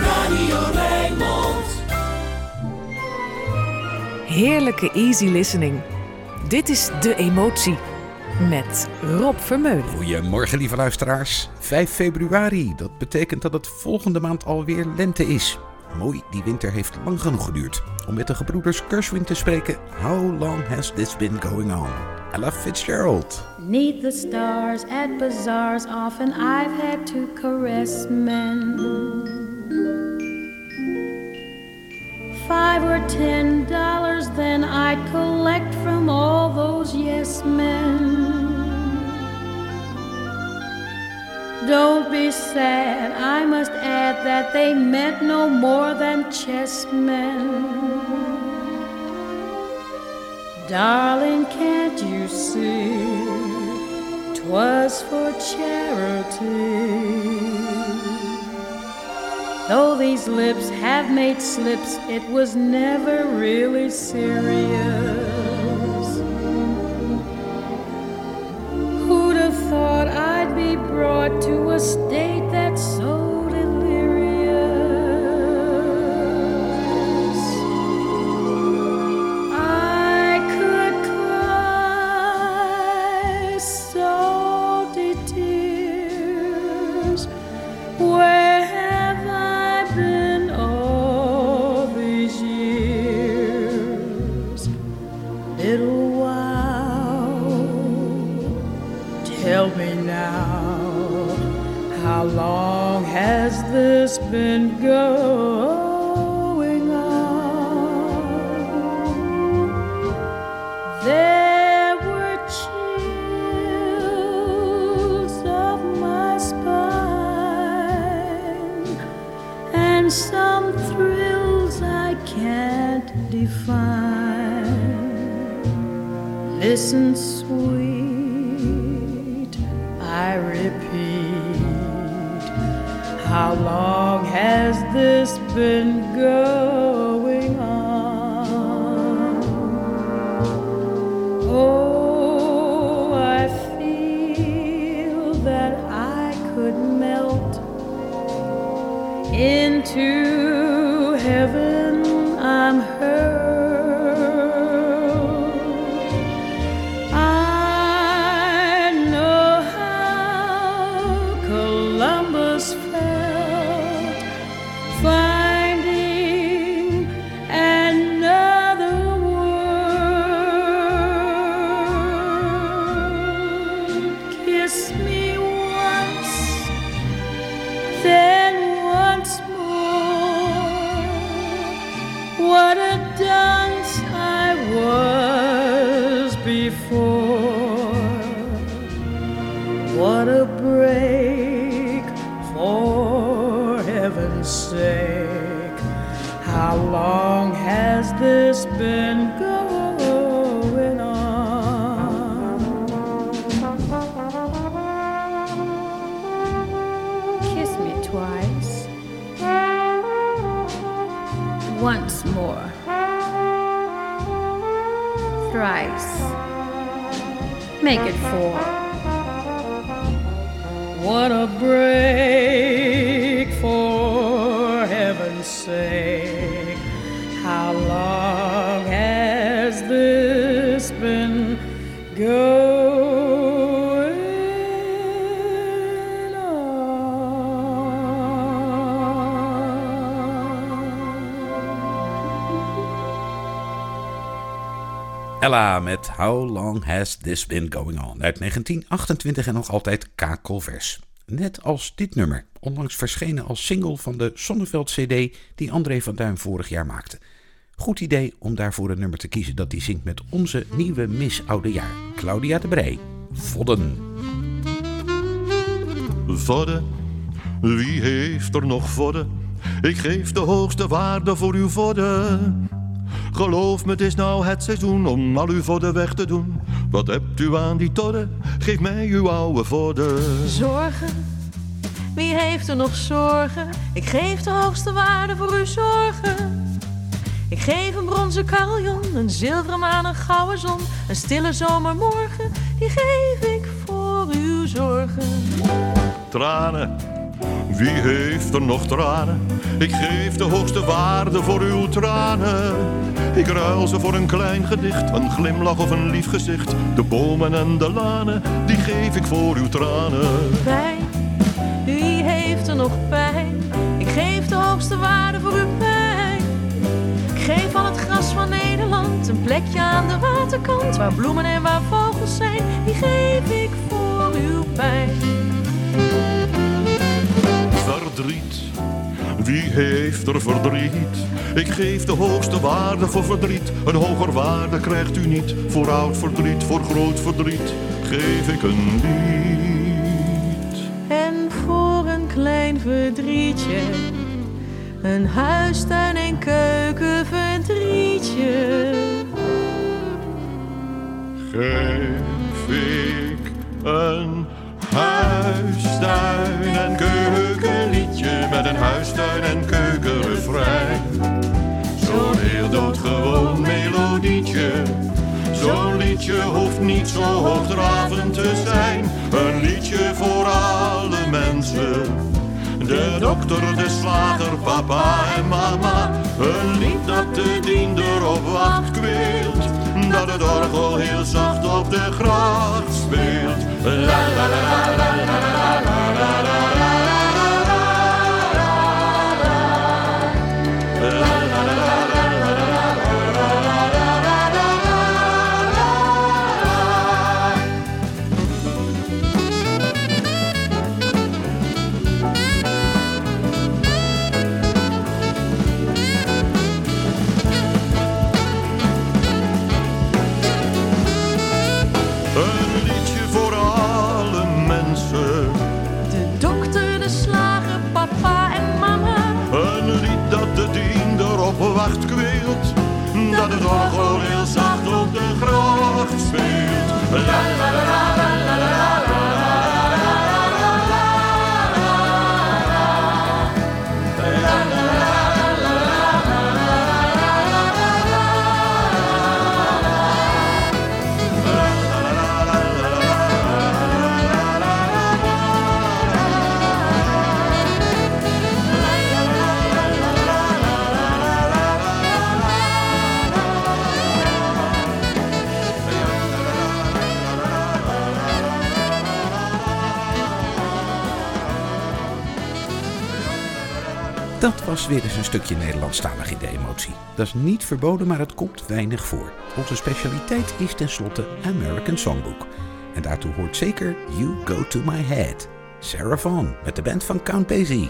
Radio Rijnmond. Heerlijke easy listening. Dit is De Emotie met Rob Vermeulen. Goedemorgen, lieve luisteraars. 5 februari, dat betekent dat het volgende maand alweer lente is. Mooi, die winter heeft lang genoeg geduurd. Om met de gebroeders Gershwin te spreken, How long has this been going on? Ella Fitzgerald. Neath the stars at bazaars, often I've had to caress men. Five or ten dollars, then I'd collect from all those yes men. Don't be sad, I must add that they meant no more than chessmen. Darling, can't you see? Twas for charity. Though these lips have made slips, it was never really serious. Who'd have thought I'd be brought to a state that's so Listen, sweet, I repeat, how long has this been Break, for heaven's sake. How long has this been going on? Kiss me twice. Once more. Thrice. Make it four. What a break for heaven's sake. How long has this been going on? Ella How Long Has This Been Going On uit 1928 en nog altijd kakelvers. Net als dit nummer, onlangs verschenen als single van de Sonneveld-CD die André van Duin vorig jaar maakte. Goed idee om daarvoor een nummer te kiezen dat hij zingt met onze nieuwe Miss Oudejaar, Claudia de Brij. Vodden. Vodden, wie heeft er nog vodden? Ik geef de hoogste waarde voor uw vodden. Geloof me, het is nou het seizoen om al uw vodden weg te doen. Wat hebt u aan die todden? Geef mij uw oude vodden. Zorgen? Wie heeft er nog zorgen? Ik geef de hoogste waarde voor uw zorgen. Ik geef een bronzen carillon, een zilveren maan, een gouden zon, een stille zomermorgen. Die geef ik voor uw zorgen. Tranen, Wie heeft er nog tranen? Ik geef de hoogste waarde voor uw tranen. Ik ruil ze voor een klein gedicht, een glimlach of een lief gezicht. De bomen en de lanen, die geef ik voor uw tranen. Pijn, wie heeft er nog pijn? Ik geef de hoogste waarde voor uw pijn. Ik geef al het gras van Nederland een plekje aan de waterkant. Waar bloemen en waar vogels zijn, die geef ik voor uw pijn. Verdriet, wie heeft er verdriet? Ik geef de hoogste waarde voor verdriet. Een hoger waarde krijgt u niet. Voor oud verdriet, voor groot verdriet, geef ik een lied. En voor een klein verdrietje, een huistuin en keukenverdrietje. Geef ik een huistuin en keukenliedje met een huistuin en keukenrefrein. Zo'n heel doodgewoon melodietje. Zo'n liedje hoeft niet zo hoogdravend te zijn. Een liedje voor alle mensen. De dokter, de slager, papa en mama. Een lied dat de diender op wacht. Dat het orgel heel zacht op de gracht speelt. 多了 was weer eens een stukje Nederlandstalig in de emotie. Dat is niet verboden, maar het komt weinig voor. Onze specialiteit is tenslotte American Songbook. En daartoe hoort zeker You Go To My Head. Sarah Vaughan met de band van Count Basie.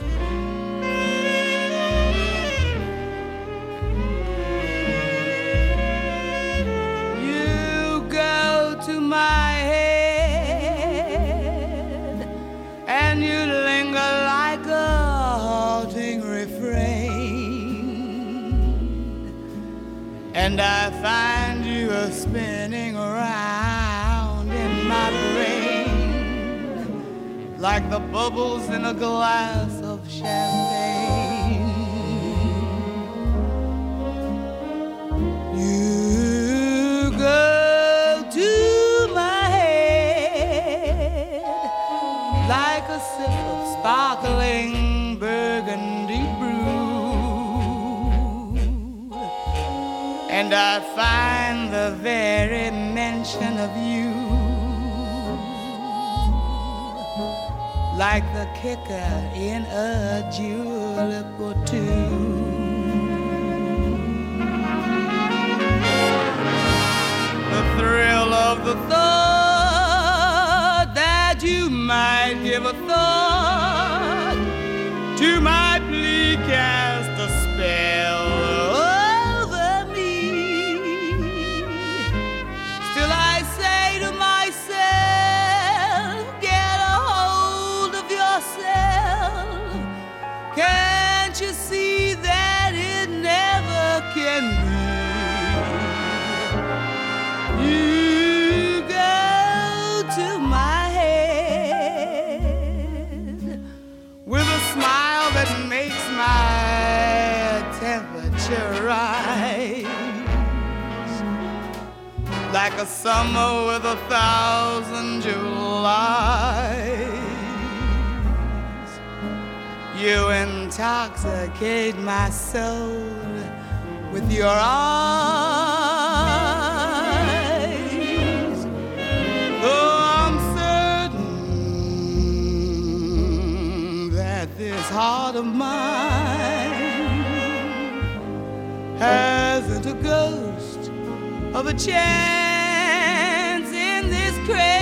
And I find you a spinning around in my brain like the bubbles in a glass of champagne. You go to my head like a sip of sparkling and I find the very mention of you like the kicker in a julep or two. the thrill of the thought that you might give a thought to my plea Can't you see that it never can be? You go to my head with a smile that makes my temperature rise like a summer with a thousand Julys. You intoxicate my soul with your eyes. Oh, I'm certain that this heart of mine hasn't a ghost of a chance in this crazy.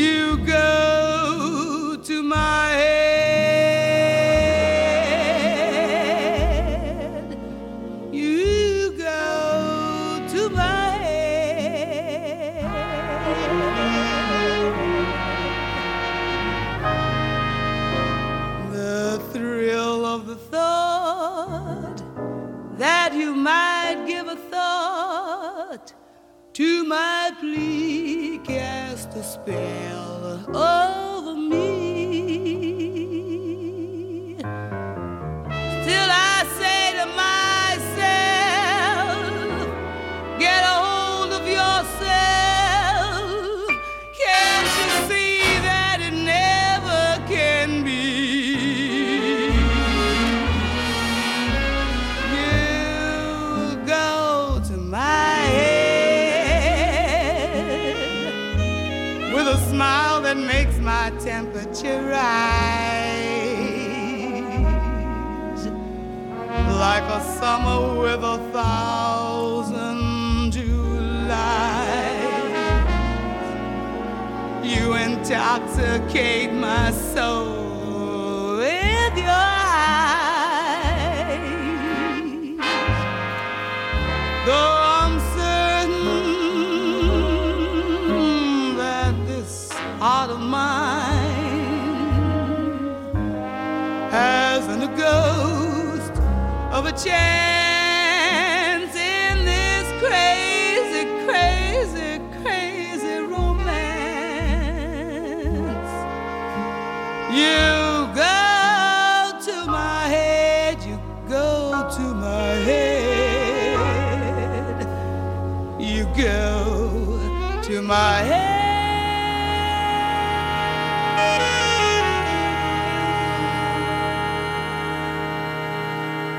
you go. fail. Oh. thousand July, You intoxicate my soul.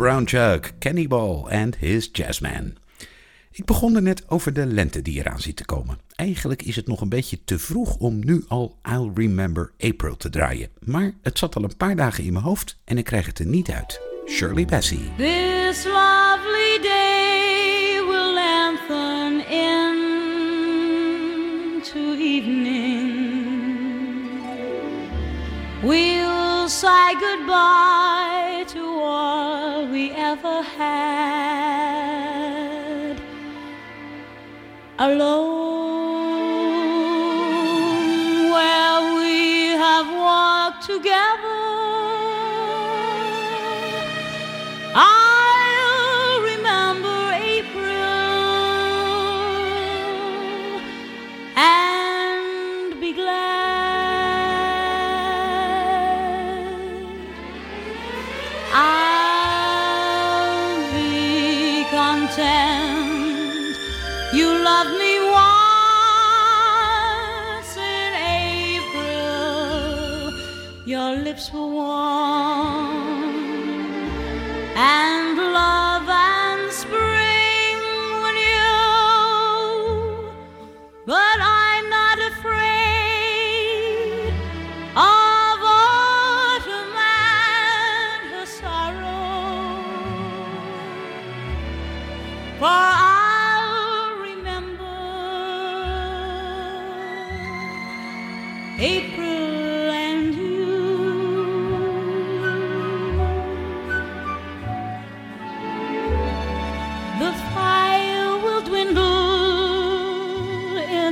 Brown Kenny Ball and his Jazzman. Ik begon er net over de lente die eraan zit te komen. Eigenlijk is het nog een beetje te vroeg om nu al I'll Remember April te draaien. Maar het zat al een paar dagen in mijn hoofd en ik krijg het er niet uit. Shirley Bassey. This lovely day will lengthen into evening. We'll say goodbye Alone,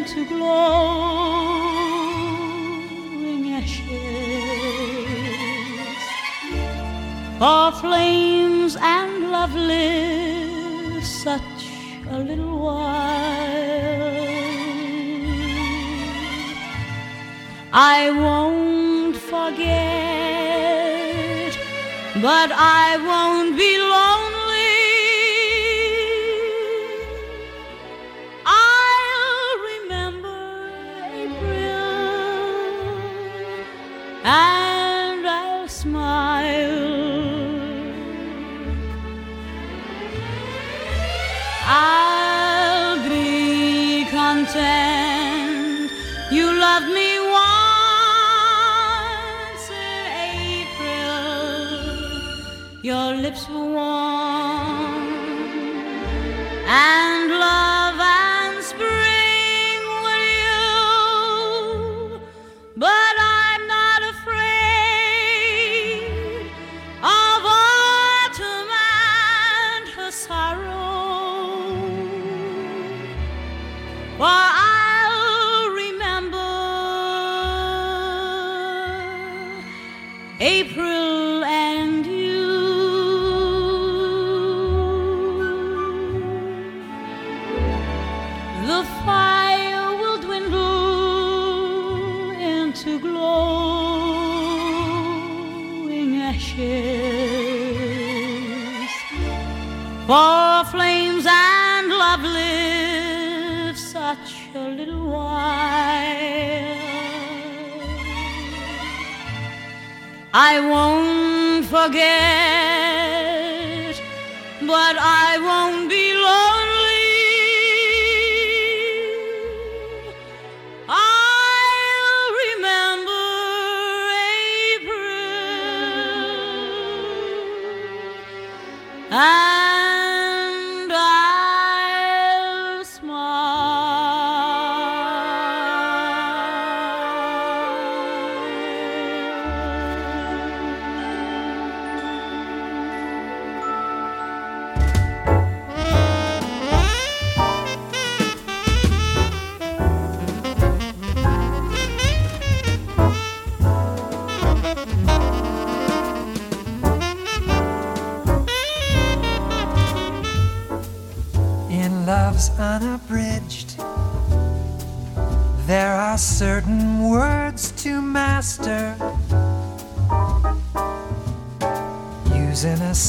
into glowing ashes. For flames and love live such a little while. I won't forget, but I won't be lonely. And For flames and love live such a little while. I won't forget, but I won't be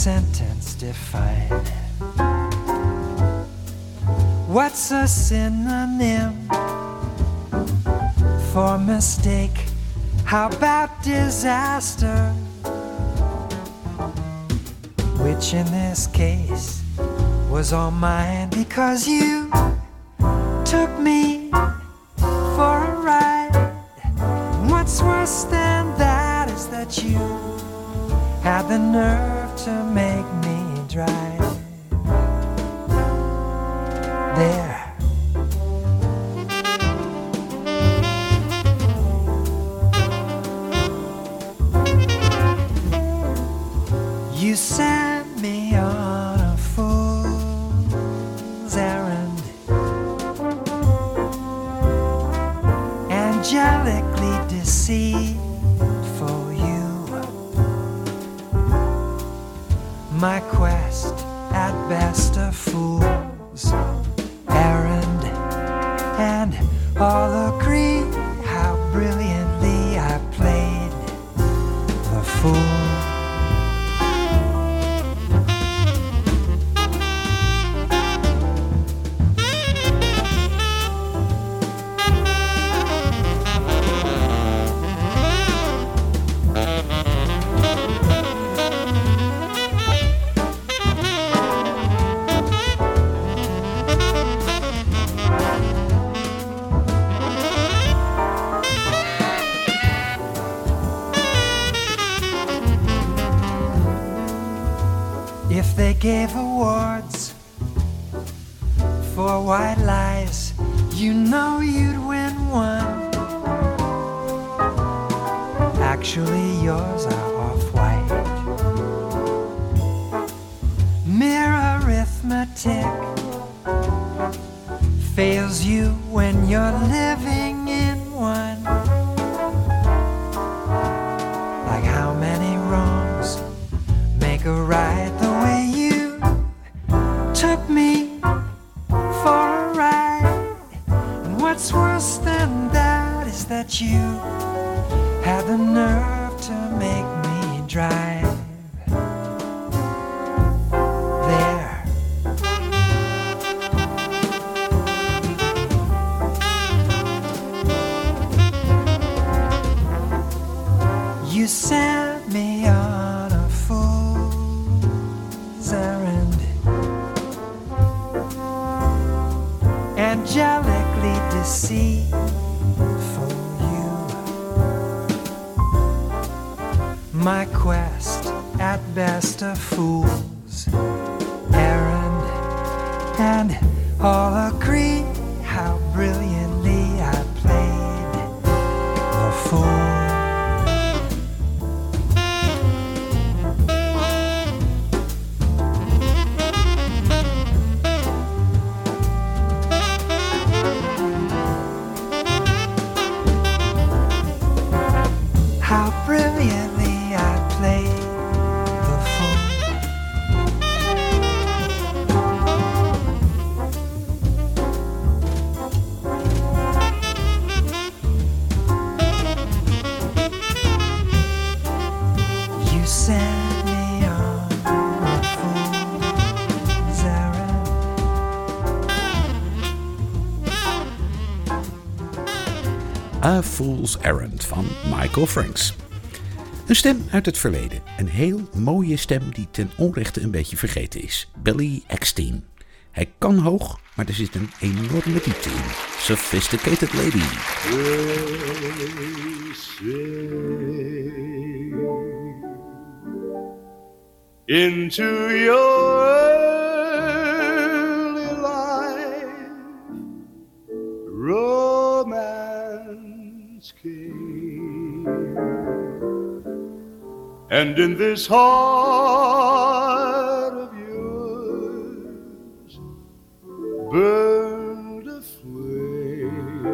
sentence, define. What's a synonym for mistake? How about disaster? which in this case was all mine because you took me for a ride. What's worse than that is that you had the nerve to make me drive. There. You sent you know you'd win one. Actually, yours are off white. Mere arithmetic fails you when you're living A Fool's Errand van Michael Franks. Een stem uit het verleden. Een heel mooie stem die ten onrechte een beetje vergeten is. Billy Eckstein. Hij kan hoog, maar er zit een enorme diepte in. Sophisticated Lady. into your and in this heart of yours burned a flame,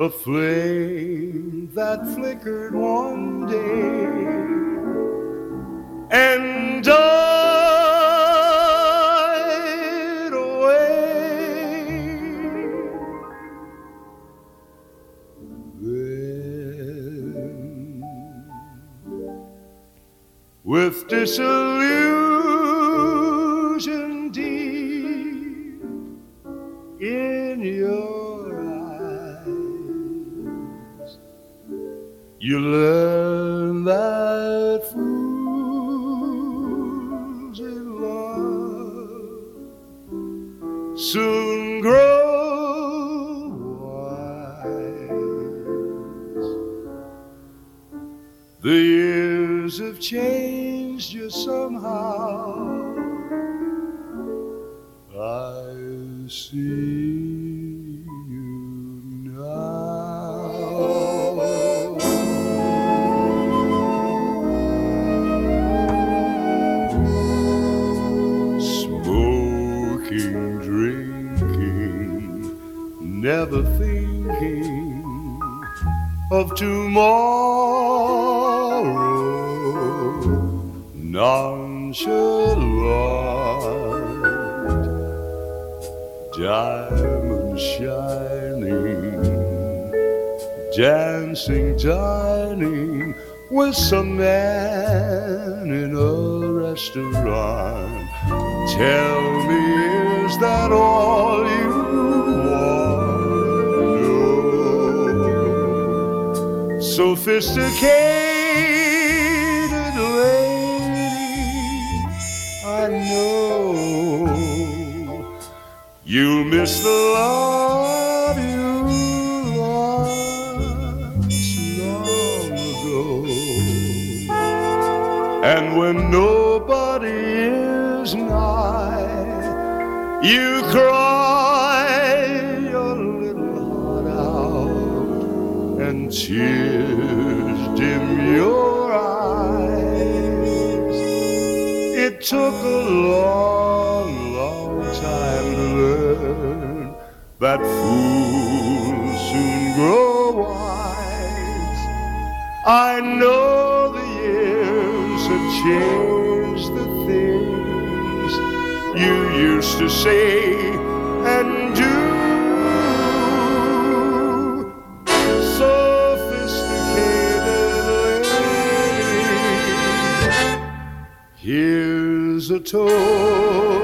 a flame that flickered one day and died with disillusion deep in your eyes, you learn somehow. I see you now. Smoking, drinking, never thinking of tomorrow. Diamond shining, dancing, dining with some man in a restaurant. Tell me, is that all you want? No. Sophisticated you'll miss the love you lost long ago. And when nobody is nigh, you cry your little heart out, and tears dim your eyes. It took a long, that fools soon grow wise. I know the years have changed the things you used to say and do. Sophisticated lady, here's a toast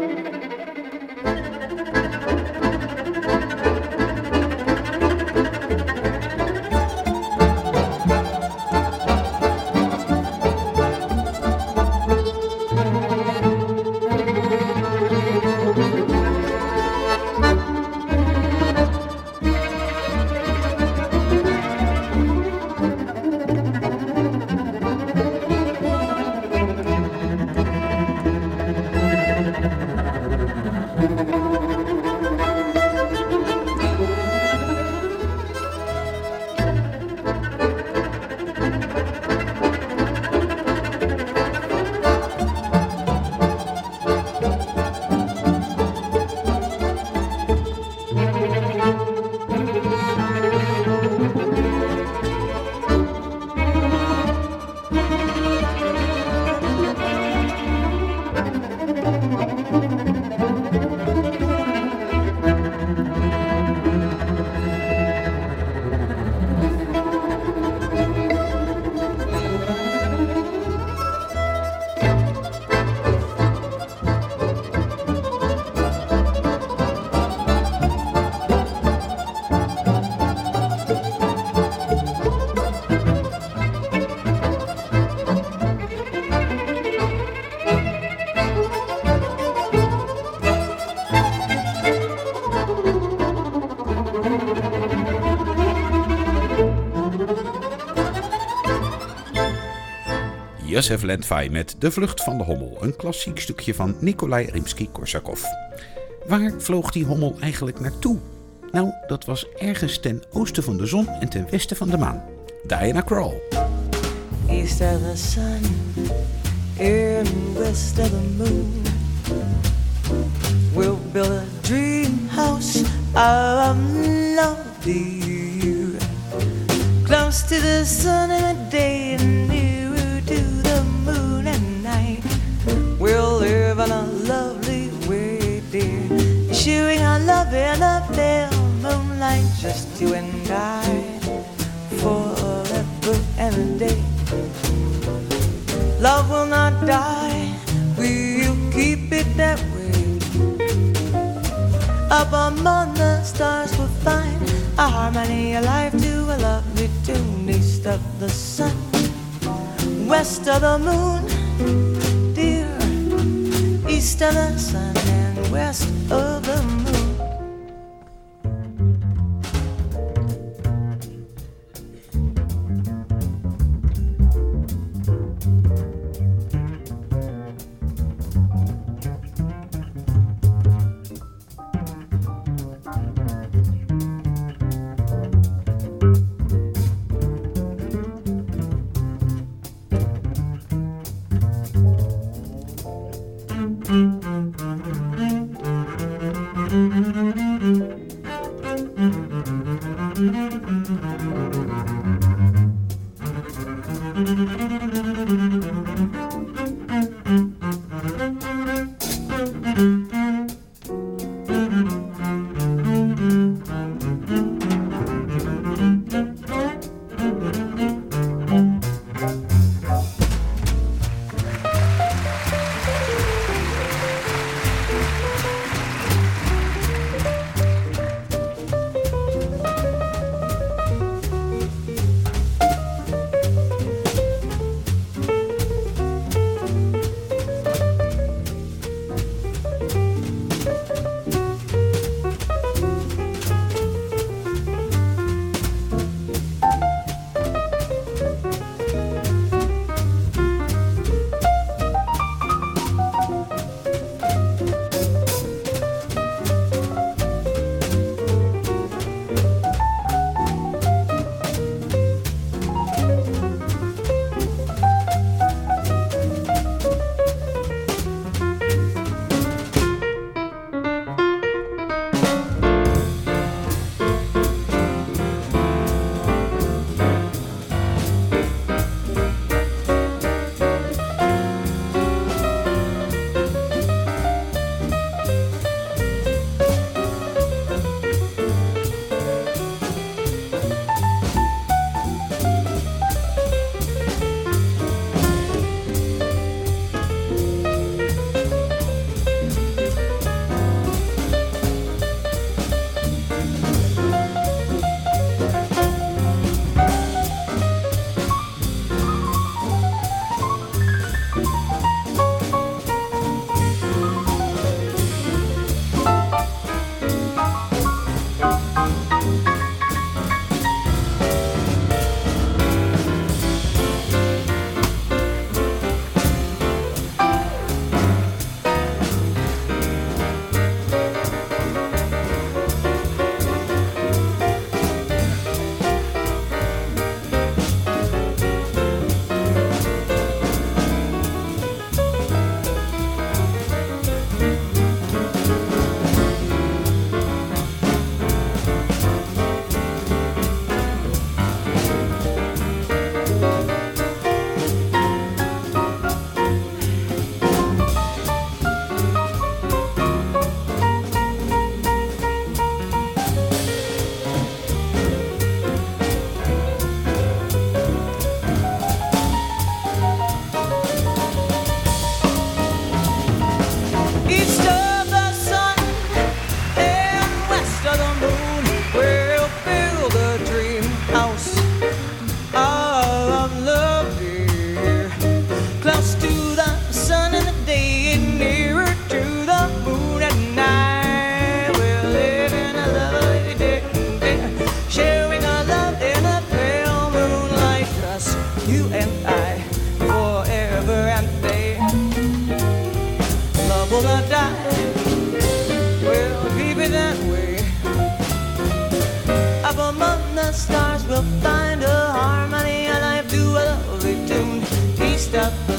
Josef Lentvai met De Vlucht van de Hommel, een klassiek stukje van Nikolai Rimsky-Korsakov. Waar vloog die hommel eigenlijk naartoe? Nou, dat was ergens ten oosten van de zon en ten westen van de maan. Diana Krall. East of the sun, west of the moon. We'll build a dream house love. Close to the sun day love in the pale moonlight just you and I, forever and a day. Love will not die, we'll keep it that way. Up among the stars we'll find a harmony, alive to a lovely tune. East of the sun, west of the moon, dear. East of the sun and west of the moon.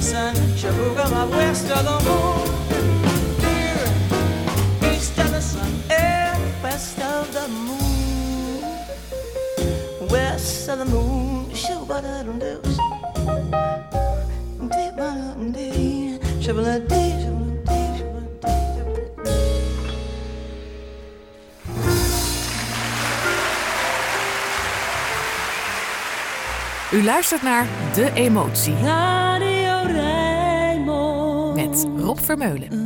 personne, je vous comme of the west of the moon, west of the moon, U luistert naar De Emotie. Rob Vermeulen.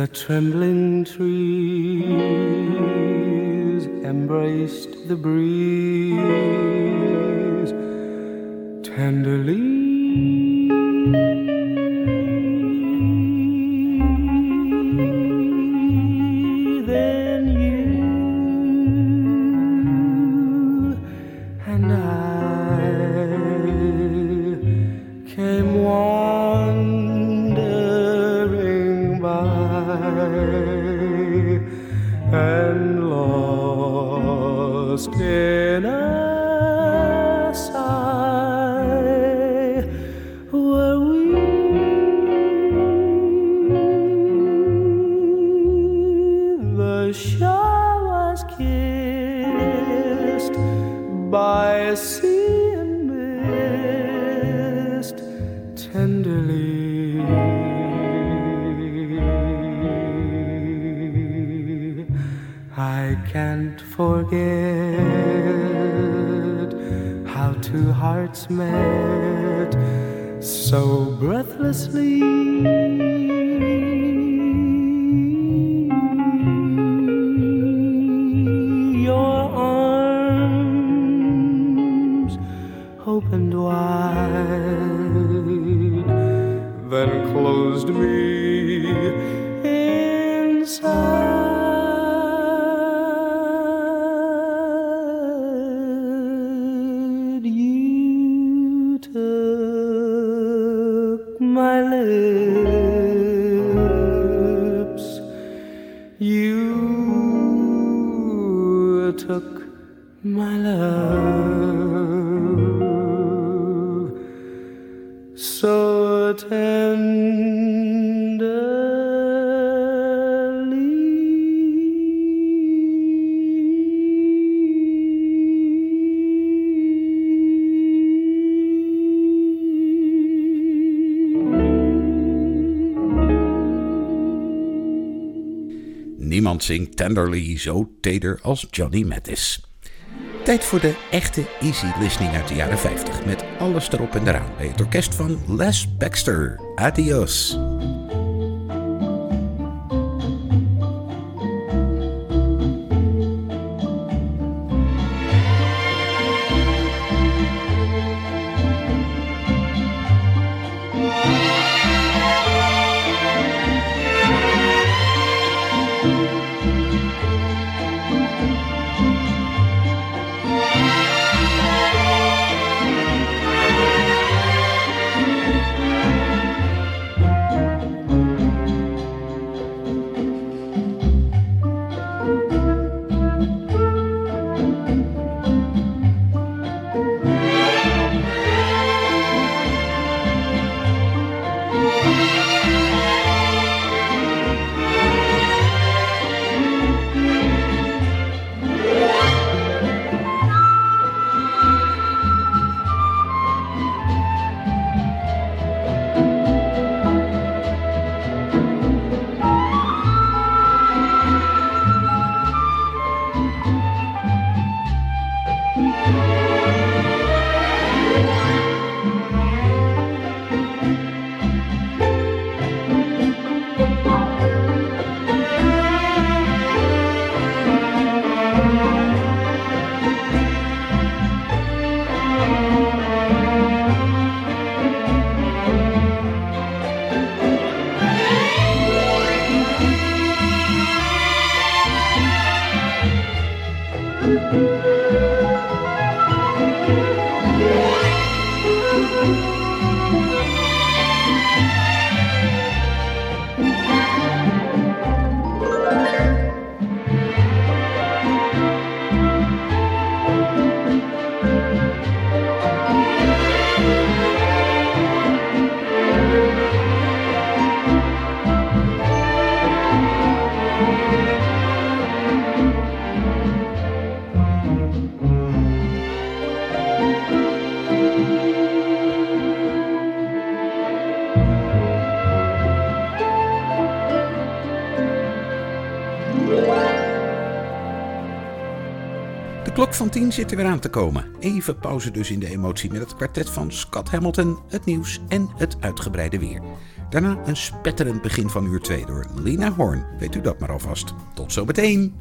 The trembling trees embraced the breeze tenderly. Zingt tenderly zo teder als Johnny Mathis. Tijd voor de echte easy listening uit de jaren 50 met alles erop en eraan bij het orkest van Les Baxter. Adios. Klok van 10 zit er weer aan te komen. Even pauze dus in de emotie met het kwartet van Scott Hamilton, het nieuws en het uitgebreide weer. Daarna een spetterend begin van uur 2 door Lina Horn. Weet u dat maar alvast. Tot zometeen.